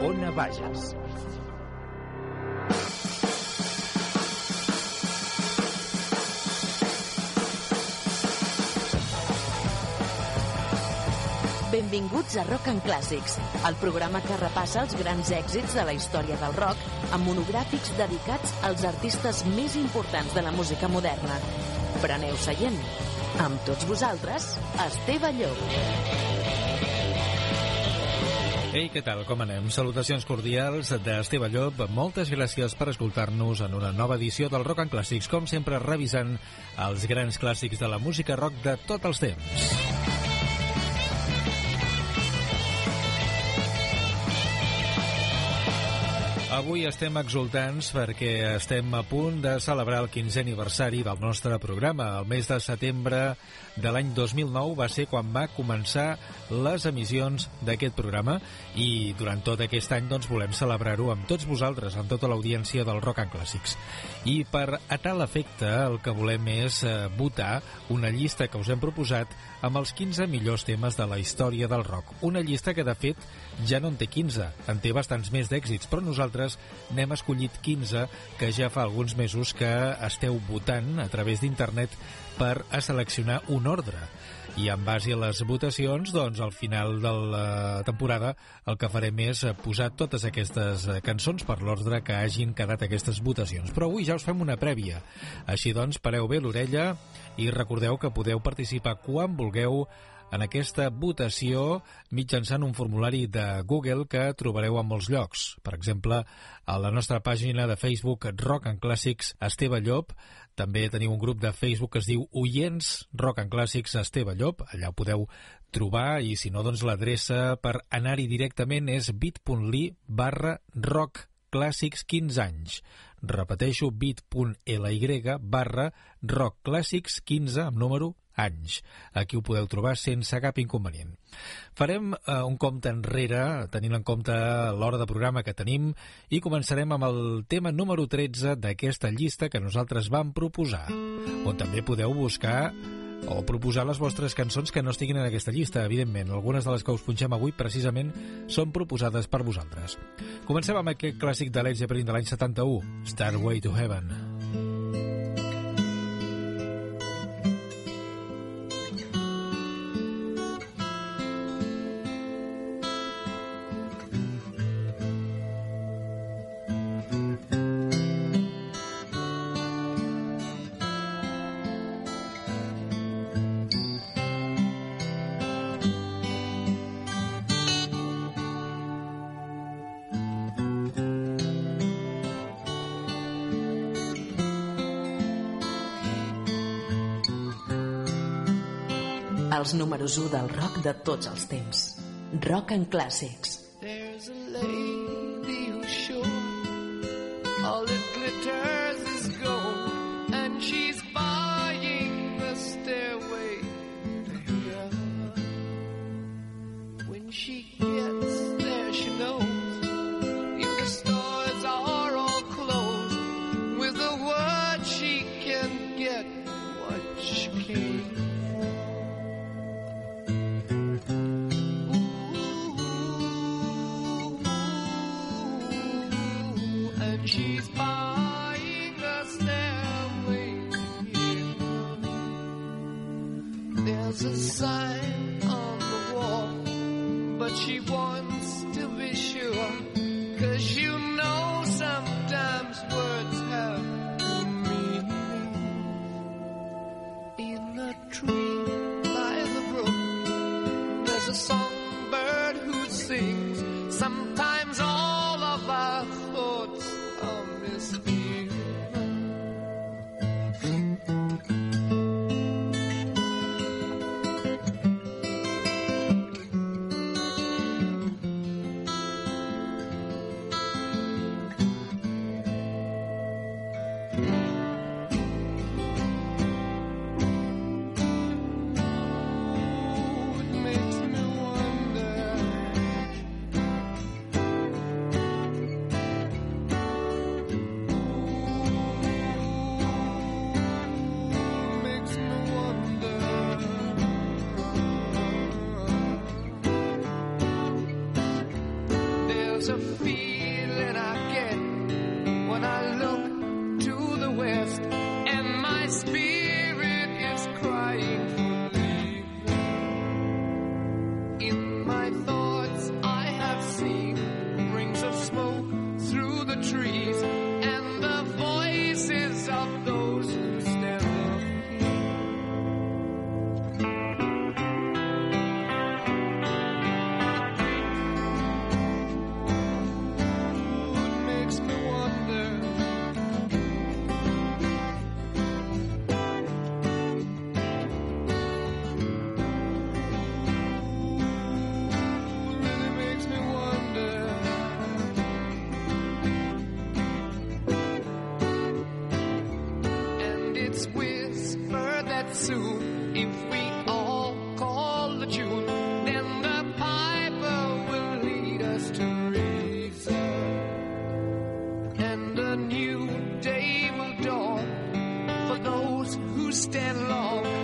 Ona Bages. Benvinguts a Rock and Clàssics, el programa que repassa els grans èxits de la història del rock amb monogràfics dedicats als artistes més importants de la música moderna. Preneu seient. Amb tots vosaltres, Esteve Llop. Ei, què tal? Com anem? Salutacions cordials d'Esteve Llop. Moltes gràcies per escoltar-nos en una nova edició del Rock and Clàssics, com sempre revisant els grans clàssics de la música rock de tots els temps. Avui estem exultants perquè estem a punt de celebrar el 15è aniversari del nostre programa. El mes de setembre de l'any 2009 va ser quan va començar les emissions d'aquest programa i durant tot aquest any doncs, volem celebrar-ho amb tots vosaltres, amb tota l'audiència del Rock and Clàssics. I per a tal efecte el que volem és eh, votar una llista que us hem proposat amb els 15 millors temes de la història del rock. Una llista que de fet ja no en té 15, en té bastants més d'èxits, però nosaltres n'hem escollit 15 que ja fa alguns mesos que esteu votant a través d'internet per a seleccionar un ordre. I en base a les votacions, doncs, al final de la temporada el que farem és posar totes aquestes cançons per l'ordre que hagin quedat aquestes votacions. Però avui ja us fem una prèvia. Així doncs, pareu bé l'orella i recordeu que podeu participar quan vulgueu en aquesta votació mitjançant un formulari de Google que trobareu a molts llocs. Per exemple, a la nostra pàgina de Facebook Rock and Clàssics Esteve Llop. També teniu un grup de Facebook que es diu Oients Rock and Clàssics Esteve Llop. Allà ho podeu trobar i si no, doncs l'adreça per anar-hi directament és bit.ly barra rock clàssics 15 anys. Repeteixo, bit.ly barra rock clàssics 15 amb número anys. Aquí ho podeu trobar sense cap inconvenient. Farem eh, un compte enrere, tenint en compte l'hora de programa que tenim, i començarem amb el tema número 13 d'aquesta llista que nosaltres vam proposar, on també podeu buscar o proposar les vostres cançons que no estiguin en aquesta llista, evidentment. Algunes de les que us punxem avui precisament són proposades per vosaltres. Comencem amb aquest clàssic de Led Zeppelin de l'any 71, Starway to Heaven. Els números 1 del rock de tots els temps. Rock and Clàssics. There's a sign on the wall, but she wants stand long,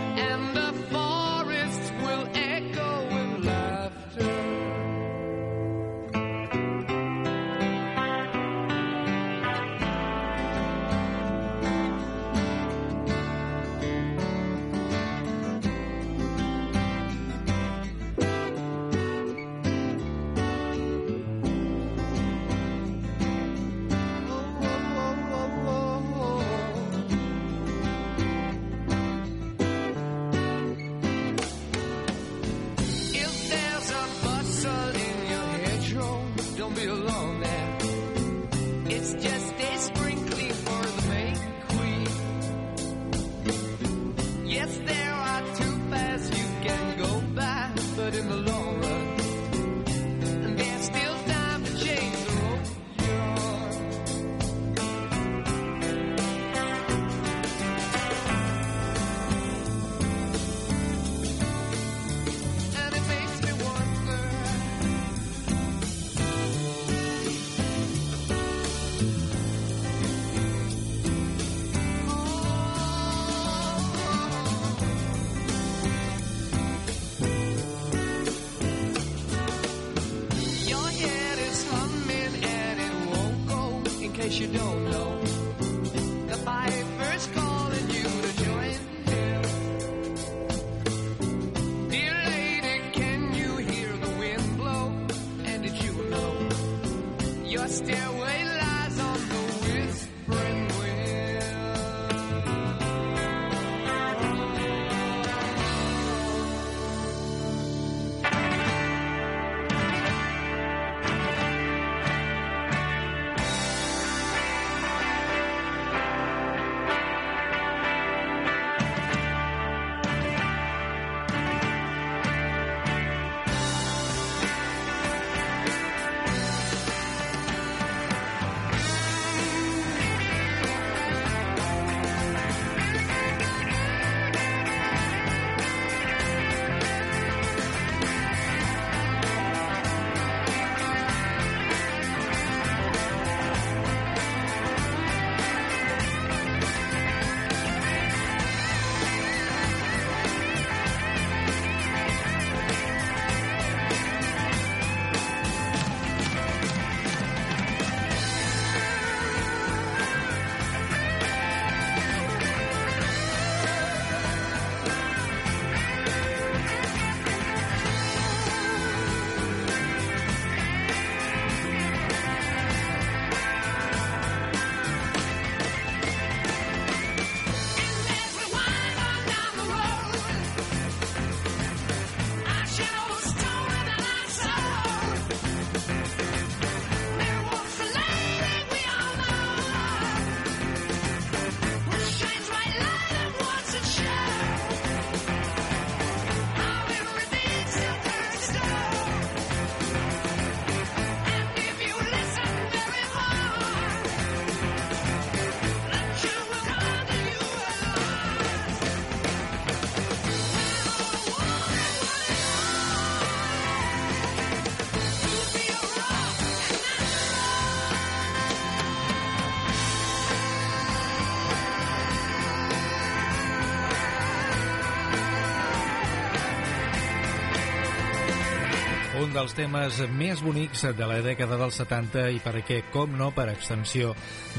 dels temes més bonics de la dècada dels 70 i perquè, com no, per extensió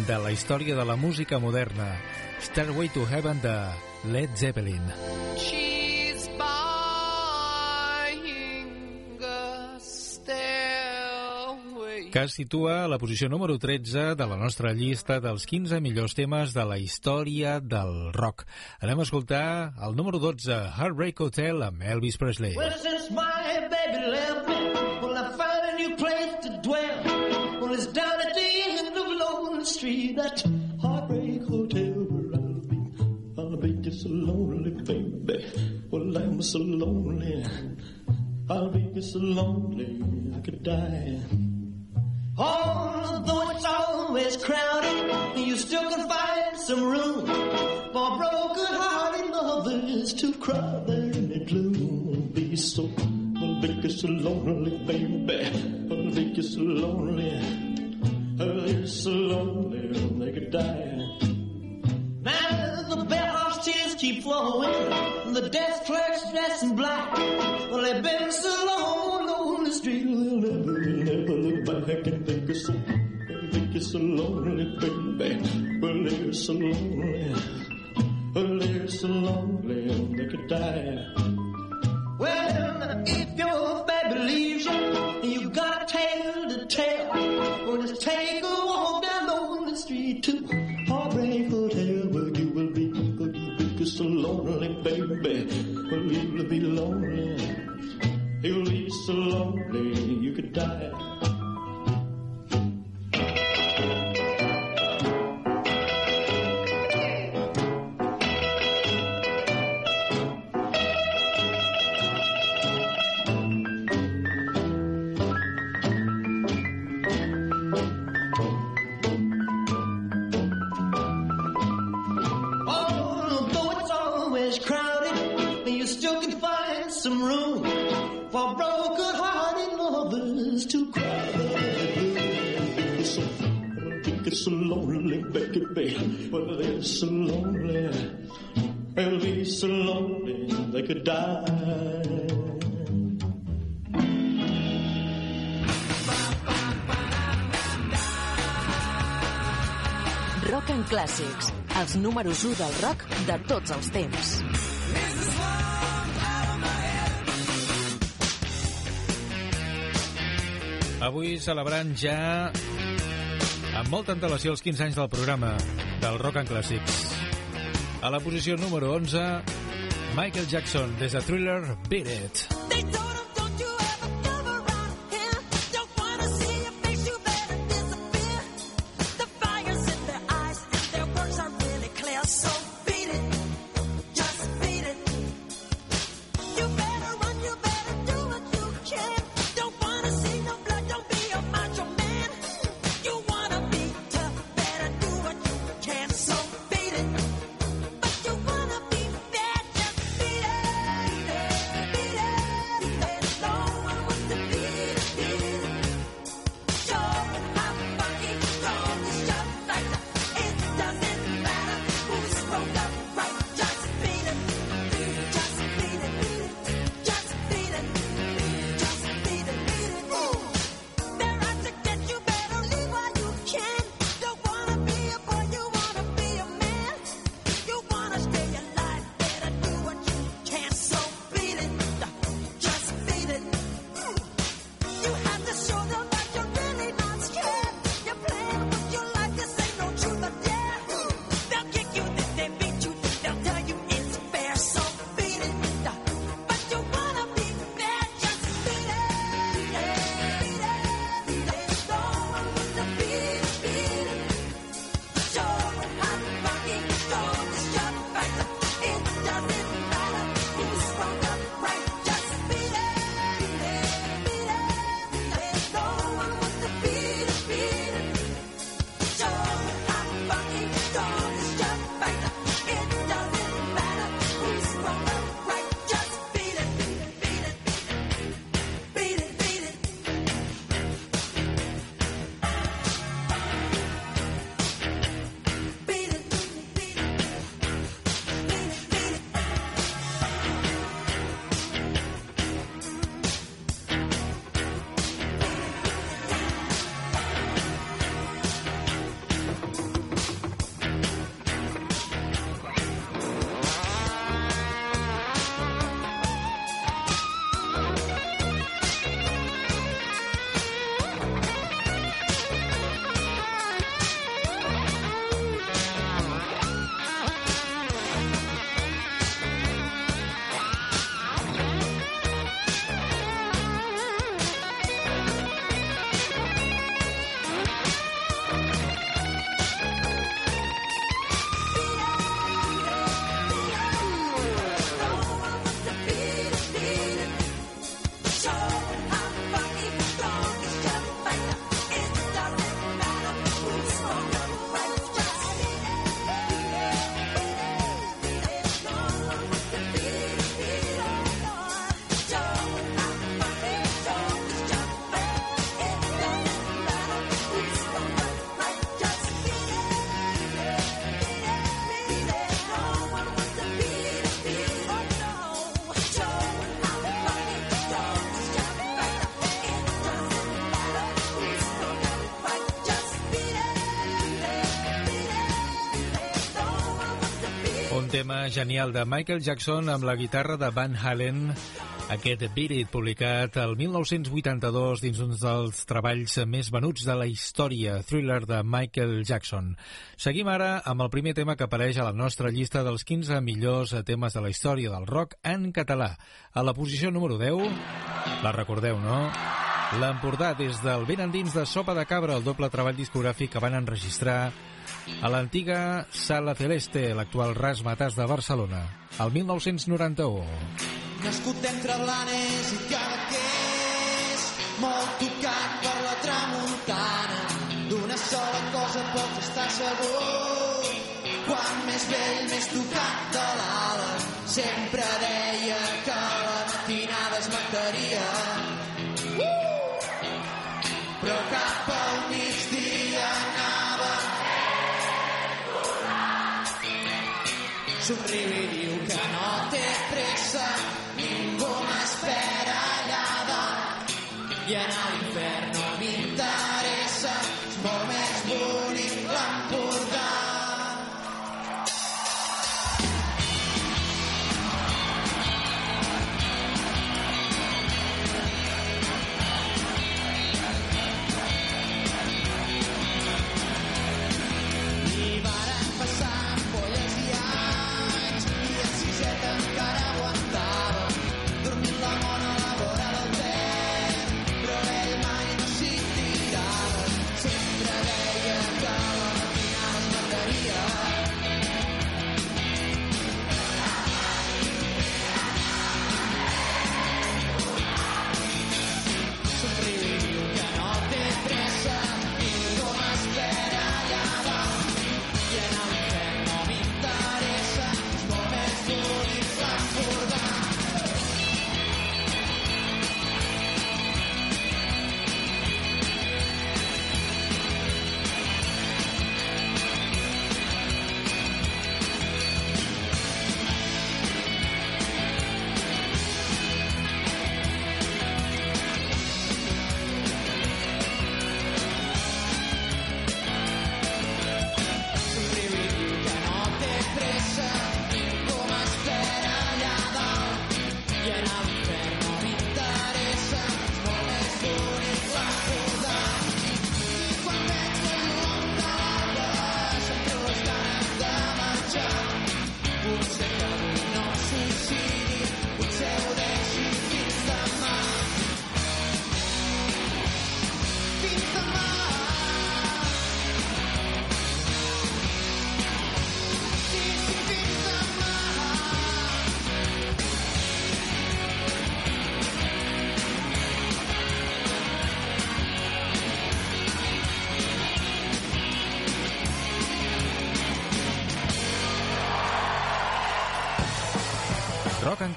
de la història de la música moderna. Stairway to Heaven de Led Zeppelin. She's buying a stairway. que es situa a la posició número 13 de la nostra llista dels 15 millors temes de la història del rock. Anem a escoltar el número 12, Heartbreak Hotel, amb Elvis Presley. Well, since my baby left so lonely, baby. Well, I'm so lonely. I'll be so lonely, I could die. Although it's always crowded, you still can find some room for broken-hearted lovers to cry there in the gloom. Be so, I'll be so lonely, baby. I'll be so lonely. I'll be so lonely, they could die. Lonely, baby. Well, they're so lonely, well, they're so lonely, they could die. So lonely. They'll be so lonely they could die. Rock and Clàssics, els números 1 del rock de tots els temps. Avui celebrant ja amb molta antelació els 15 anys del programa del Rock and Classics. A la posició número 11, Michael Jackson, des de Thriller, Beat It. They tema genial de Michael Jackson amb la guitarra de Van Halen, aquest Beat It, publicat el 1982 dins un dels treballs més venuts de la història, thriller de Michael Jackson. Seguim ara amb el primer tema que apareix a la nostra llista dels 15 millors temes de la història del rock en català. A la posició número 10, la recordeu, no? L'Empordà des del ben endins de Sopa de Cabra, el doble treball discogràfic que van enregistrar a l'antiga Sala Celeste, l'actual Ras Matàs de Barcelona, el 1991. Nascut entre Blanes i Cadaqués, molt tocat per la tramuntana. D'una sola cosa pots estar segur, quan més vell, més tocat de l'ala. Sempre deia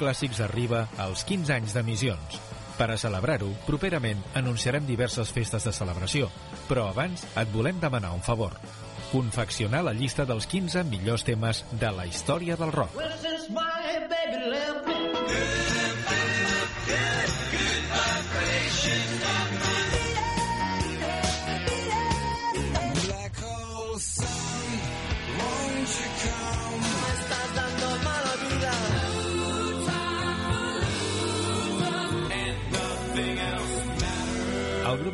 Clàssics arriba als 15 anys d'emissions. Per a celebrar-ho, properament anunciarem diverses festes de celebració, però abans et volem demanar un favor. Confeccionar la llista dels 15 millors temes de la història del rock. Well,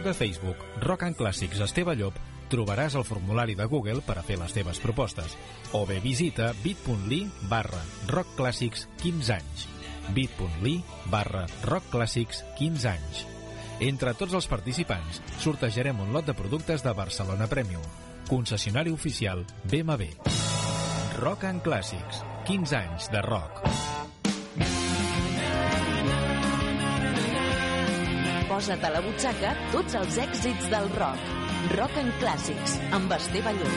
de Facebook Rock en Clàssics Esteve Llop trobaràs el formulari de Google per a fer les teves propostes. O bé visita bit.ly barra rockclàssics 15 anys. bit.ly barra rockclàssics 15 anys. Entre tots els participants sortejarem un lot de productes de Barcelona Premium. Concessionari oficial BMW Rock en Clàssics 15 anys de rock Posa't a la butxaca tots els èxits del rock. Rock en clàssics, amb Esteve Llop.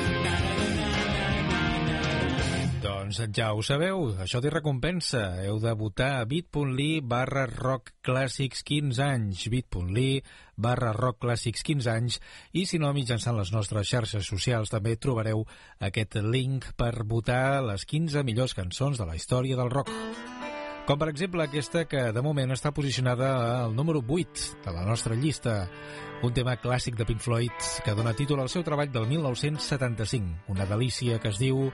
Doncs ja ho sabeu, això té recompensa. Heu de votar a bit.ly barra rockclàssics 15 anys, bit.ly barra rockclàssics 15 anys, i si no, mitjançant les nostres xarxes socials també trobareu aquest link per votar les 15 millors cançons de la història del rock. Com per exemple aquesta que de moment està posicionada al número 8 de la nostra llista, un tema clàssic de Pink Floyd que dona títol al seu treball del 1975, una delícia que es diu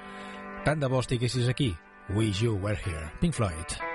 Tant de bo estiguessis aquí, Wish You Were Here, Pink Floyd.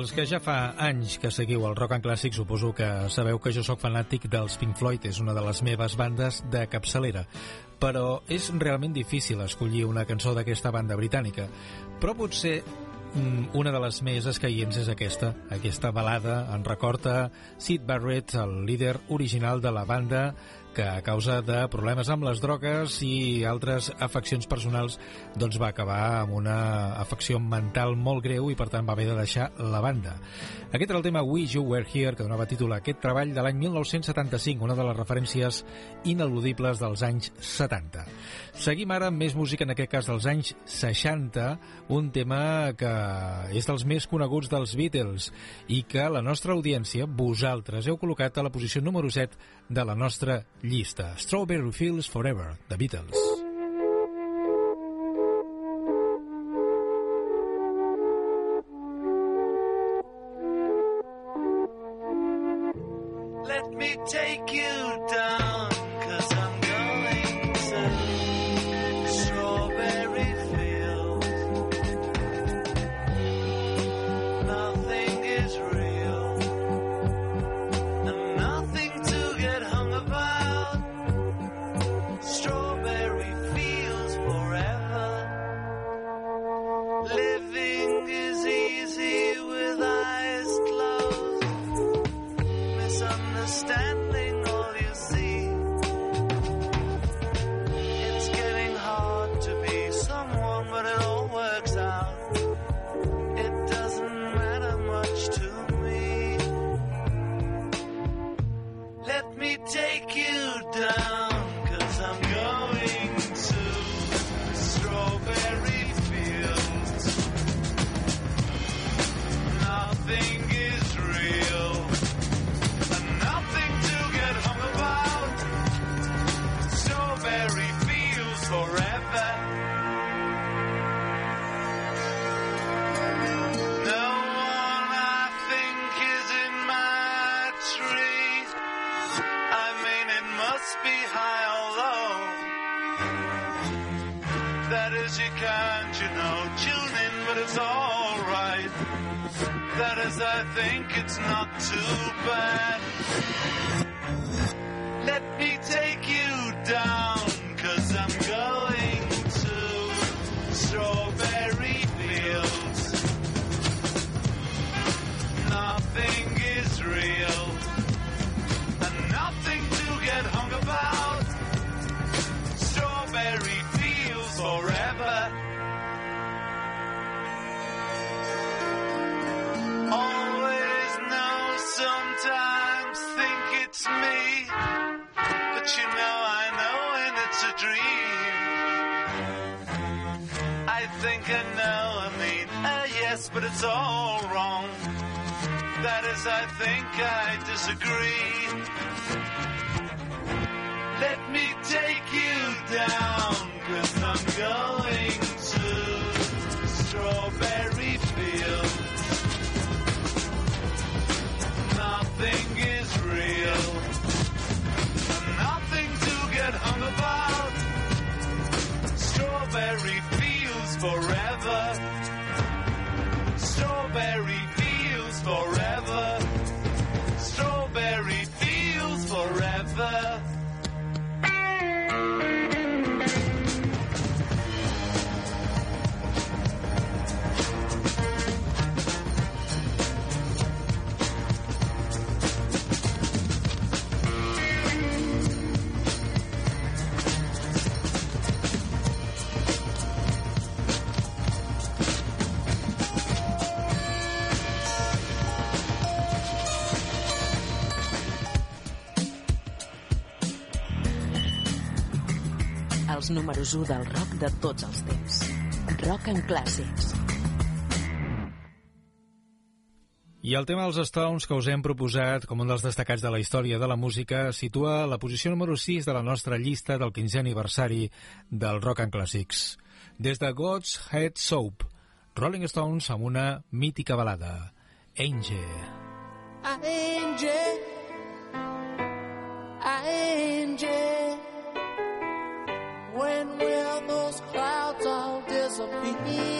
Els que ja fa anys que seguiu el rock and clàssic suposo que sabeu que jo sóc fanàtic dels Pink Floyd, és una de les meves bandes de capçalera. Però és realment difícil escollir una cançó d'aquesta banda britànica. Però potser mm, una de les més escaients és aquesta, aquesta balada en recorda Sid Barrett, el líder original de la banda que a causa de problemes amb les drogues i altres afeccions personals doncs va acabar amb una afecció mental molt greu i per tant va haver de deixar la banda. Aquest era el tema Wish You Were Here que donava títol a aquest treball de l'any 1975, una de les referències ineludibles dels anys 70. Seguim ara amb més música, en aquest cas dels anys 60, un tema que és dels més coneguts dels Beatles i que la nostra audiència, vosaltres, heu col·locat a la posició número 7 de la nostra llista. Strawberry Fields Forever, The Beatles. Let me take número 1 del rock de tots els temps. Rock en clàssics. I el tema dels Stones que us hem proposat com un dels destacats de la història de la música situa la posició número 6 de la nostra llista del 15è aniversari del Rock and Classics. Des de God's Head Soap, Rolling Stones amb una mítica balada, Angel. Angel, Angel something new.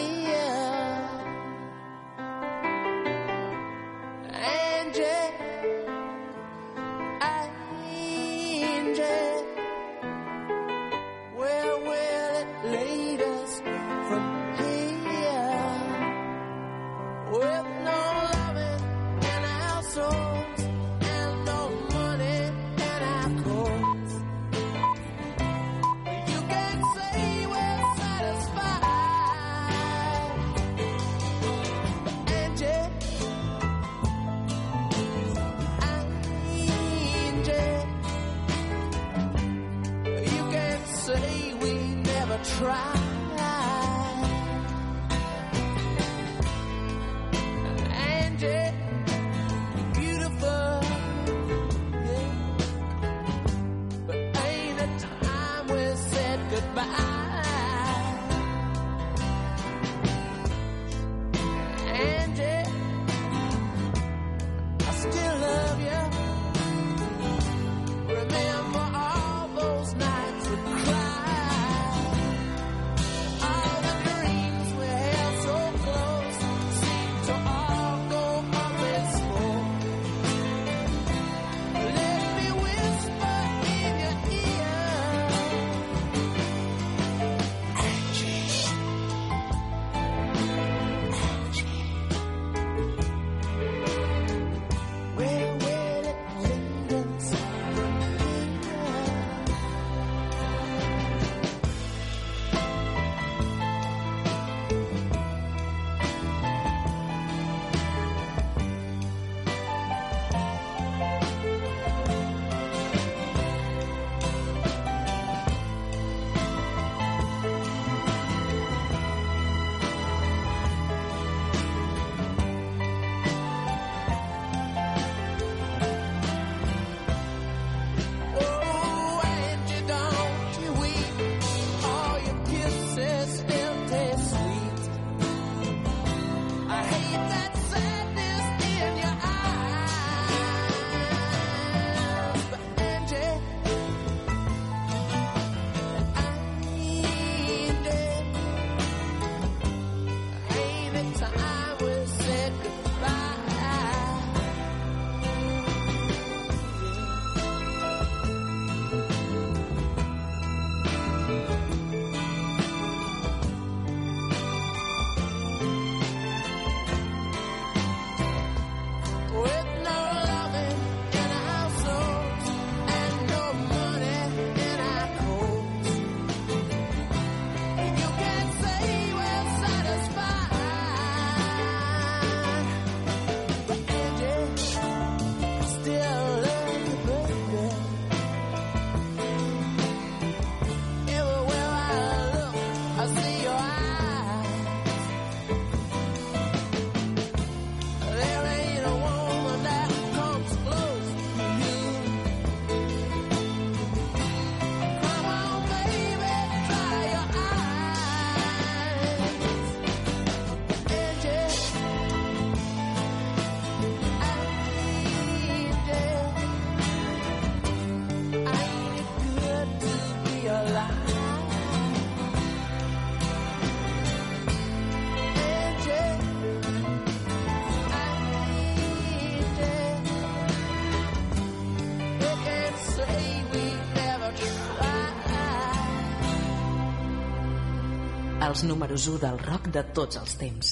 Els números 1 del rock de tots els temps.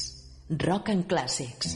Rock en clàssics.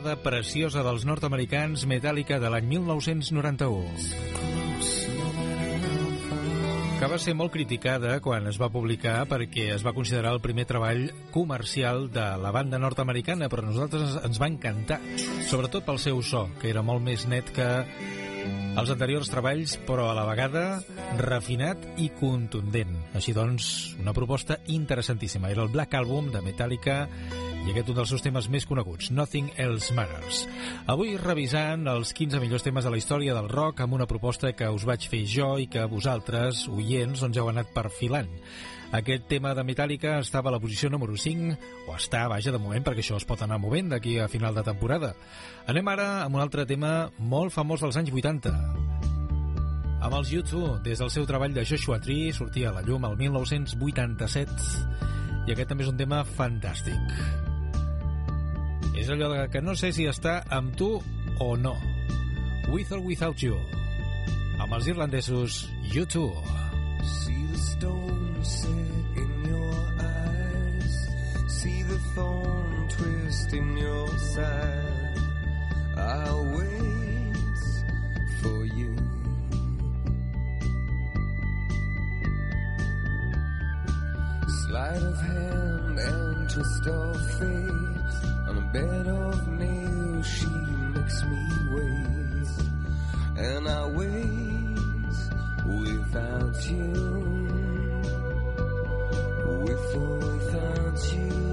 Balada preciosa dels nord-americans Metallica de l'any 1991 que va ser molt criticada quan es va publicar perquè es va considerar el primer treball comercial de la banda nord-americana, però a nosaltres ens va encantar, sobretot pel seu so, que era molt més net que els anteriors treballs, però a la vegada refinat i contundent. Així doncs, una proposta interessantíssima. Era el Black Album de Metallica i aquest un dels seus temes més coneguts, Nothing Else Matters. Avui revisant els 15 millors temes de la història del rock amb una proposta que us vaig fer jo i que vosaltres, oients, doncs heu anat perfilant. Aquest tema de Metallica estava a la posició número 5, o està, vaja, de moment, perquè això es pot anar movent d'aquí a final de temporada. Anem ara amb un altre tema molt famós dels anys 80. Amb els U2, des del seu treball de Joshua Tree, sortia a la llum el 1987, i aquest també és un tema fantàstic. És allò de que no sé si està amb tu o no. With or Without You. Amb els irlandesos U2. See the stone set in your eyes. See the thorn twist in your side. I'll wait for you. Sleight of hand and twist of fate. Bed of nails, she makes me wait. And I wait without you. With or without you.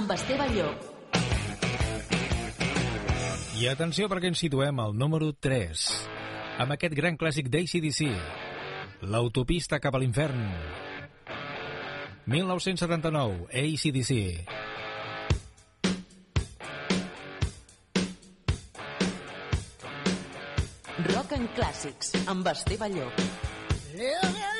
Amb Esteve Llop. I atenció perquè ens situem al número 3, amb aquest gran clàssic d'ACDC, L'autopista cap a l'infern. 1979, ACDC. Rock and Classics, amb Esteve Llop. Living easy,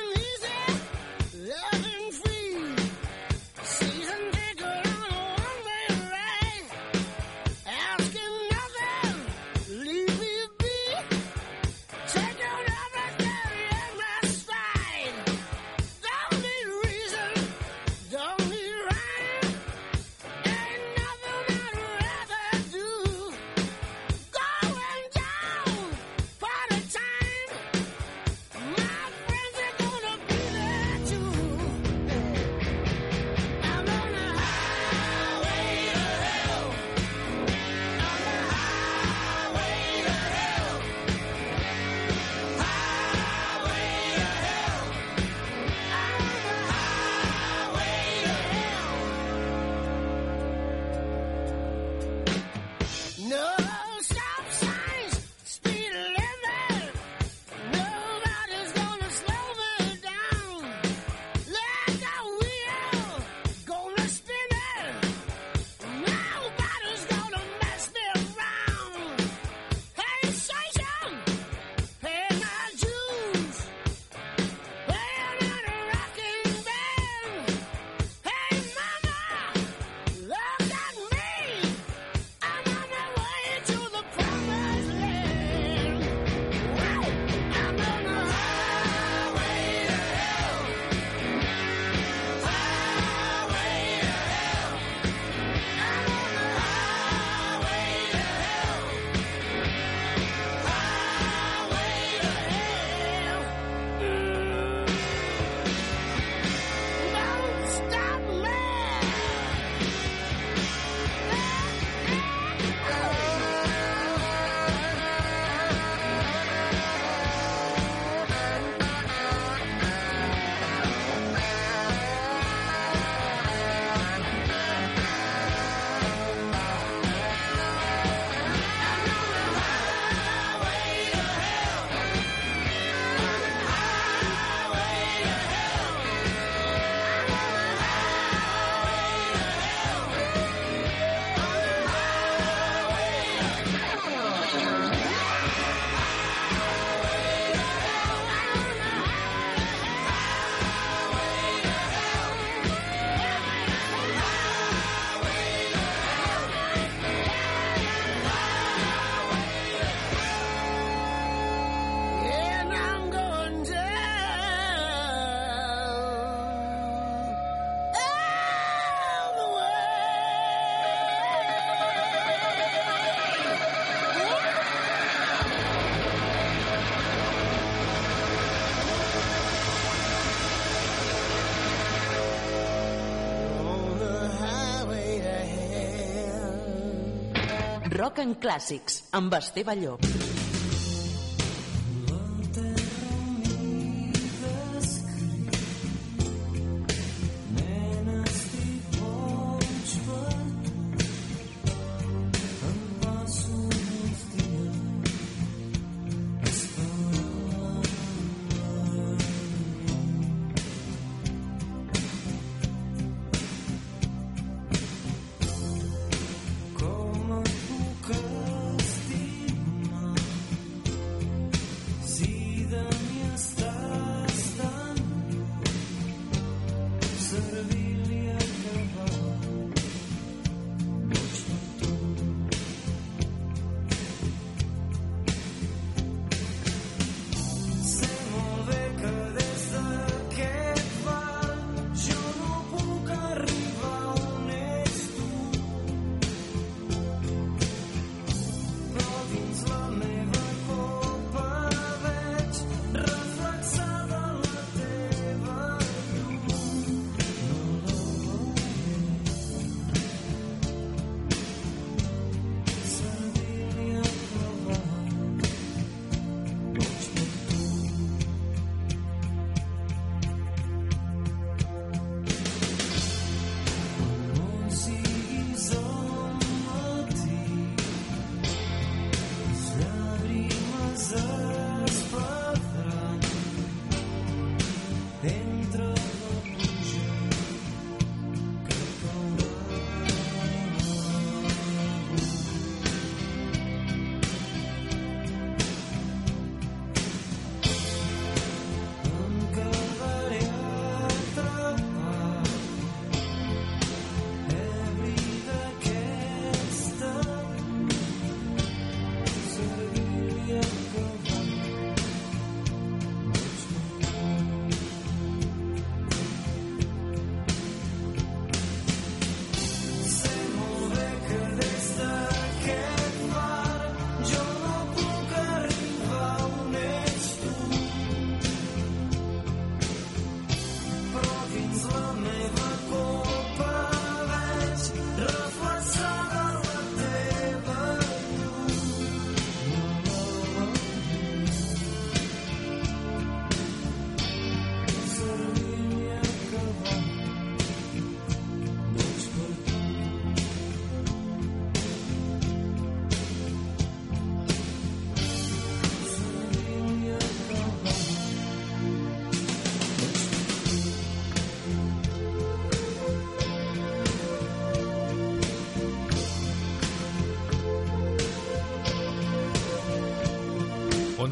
Rock en Clàssics, amb Esteve Llop.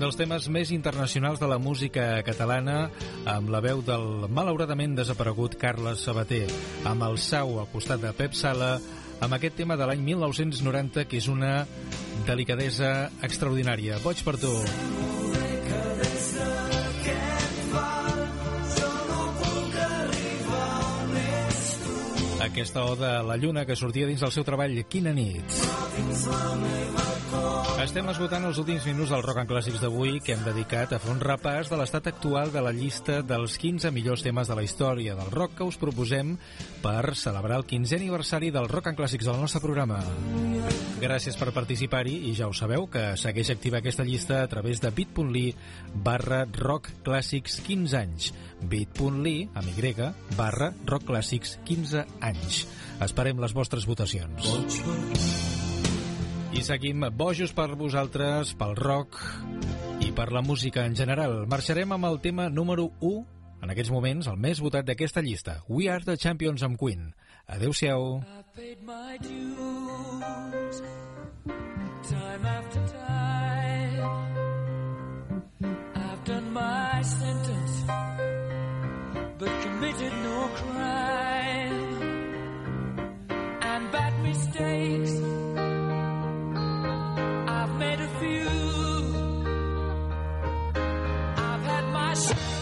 Dels temes més internacionals de la música catalana amb la veu del malauradament desaparegut Carles Sabater, amb el sau al costat de Pep Sala, amb aquest tema de l'any 1990 que és una delicadesa extraordinària. Boig per tu. Aquesta oda a la lluna que sortia dins del seu treball Quina nit. Estem esgotant els últims minuts del Rock and Clàssics d'avui que hem dedicat a fer un repàs de l'estat actual de la llista dels 15 millors temes de la història del rock que us proposem per celebrar el 15è aniversari del Rock and Clàssics del nostre programa. Gràcies per participar-hi i ja ho sabeu que segueix activa aquesta llista a través de bit.ly barra rock clàssics 15 anys bit.ly amb Y barra rock clàssics 15 anys. Esperem les vostres votacions. I seguim bojos per vosaltres, pel rock i per la música en general. Marxarem amb el tema número 1, en aquests moments, el més votat d'aquesta llista. We Are the Champions amb Queen. Adéu-siau. Time after time. I've done my sentence, but committed no crime. And bad mistakes, I've made a few. I've had my share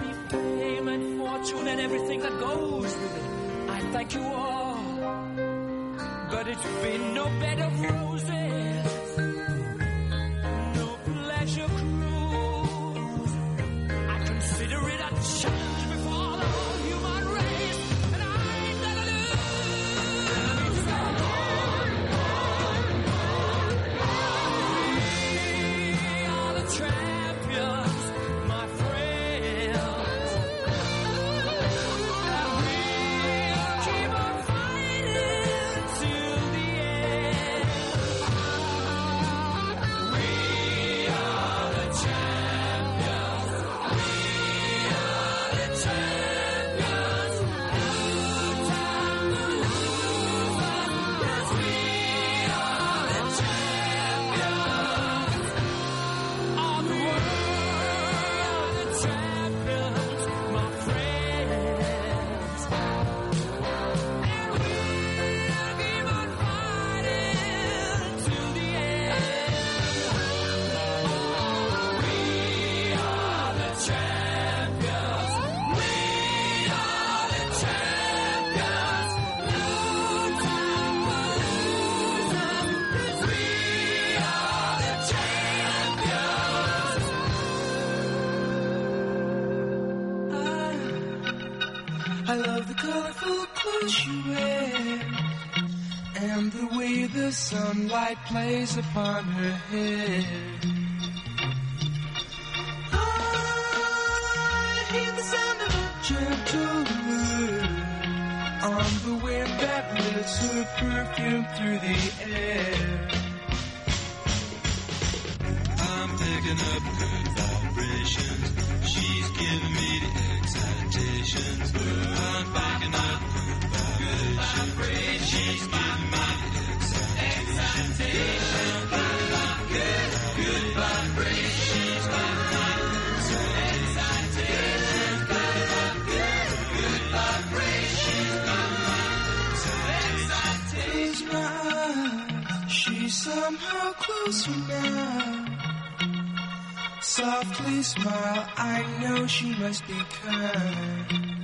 me fame and fortune and everything that goes with it. I thank you all, but it's been no bed of roses. eyes upon her head. you now. Softly smile, I know she must be kind.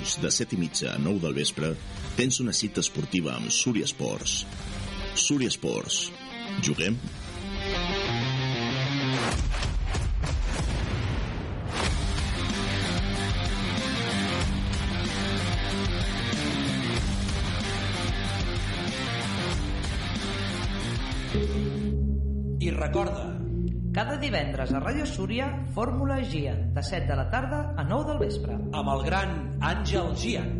dilluns, de 7 i mitja a 9 del vespre, tens una cita esportiva amb Súria Esports. Súria Esports. Juguem I recorda... Cada divendres a Ràdio Súria, Fórmula Gia, de 7 de la tarda a 9 del vespre. Amb el gran Angel Gia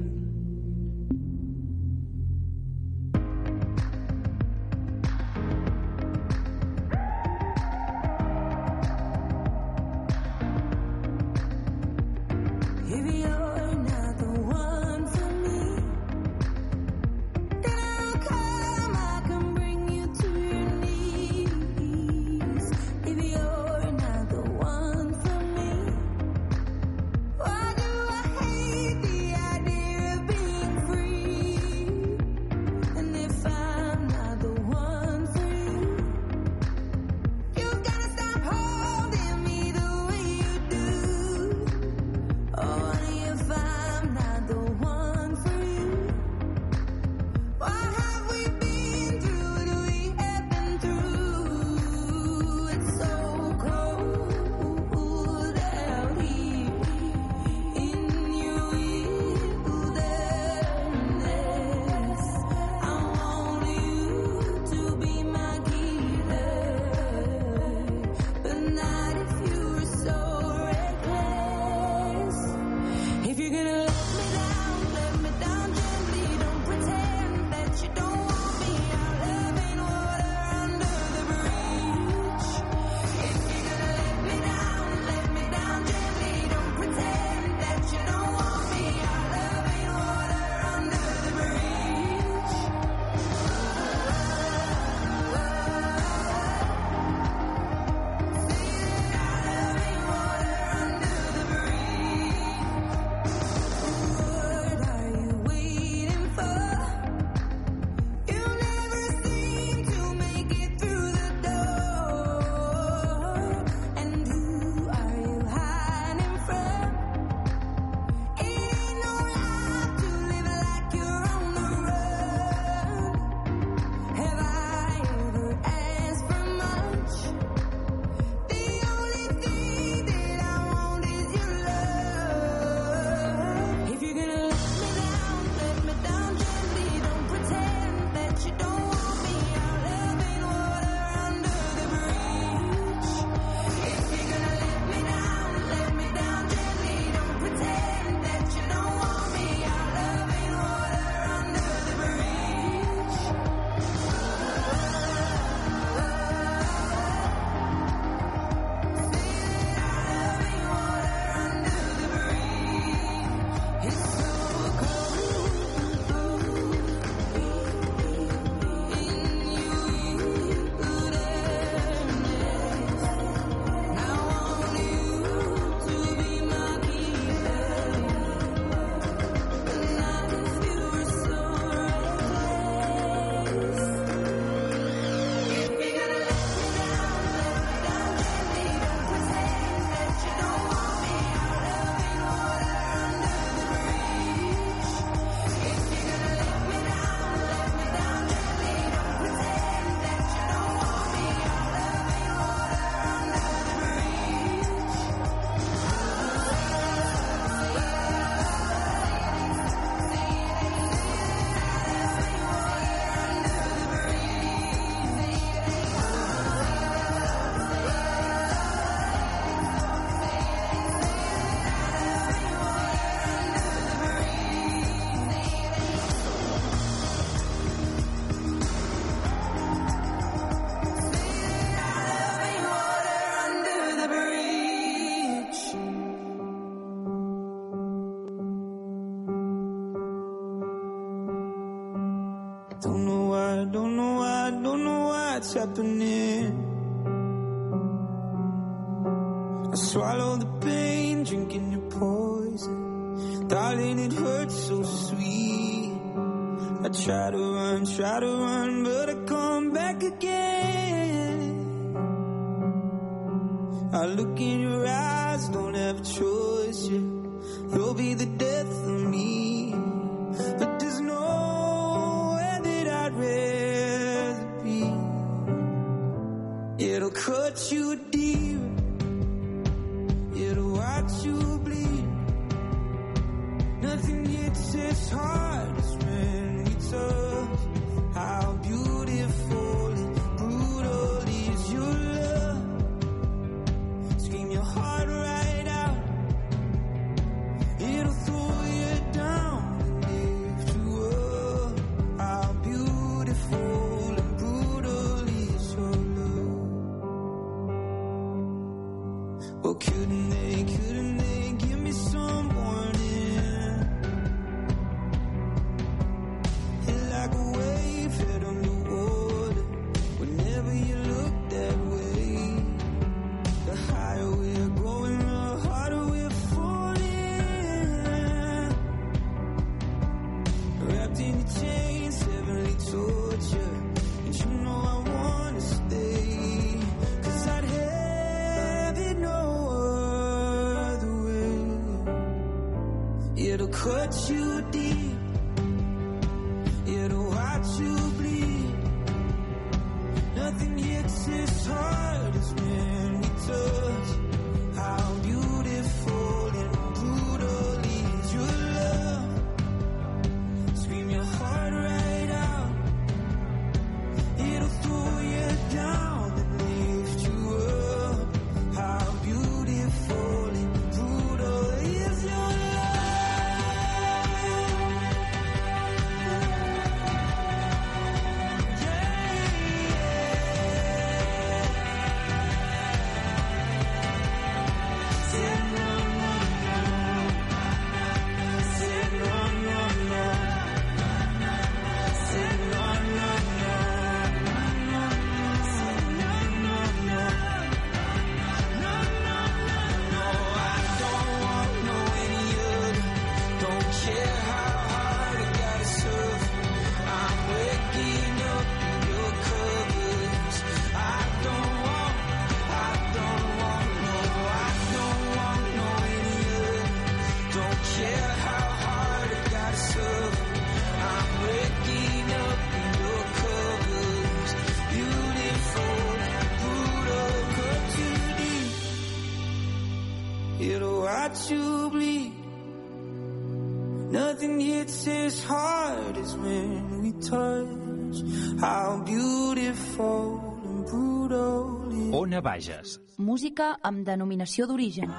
time when we touch, how beautiful and brutal. Ona Bages. Música amb denominació d'origen.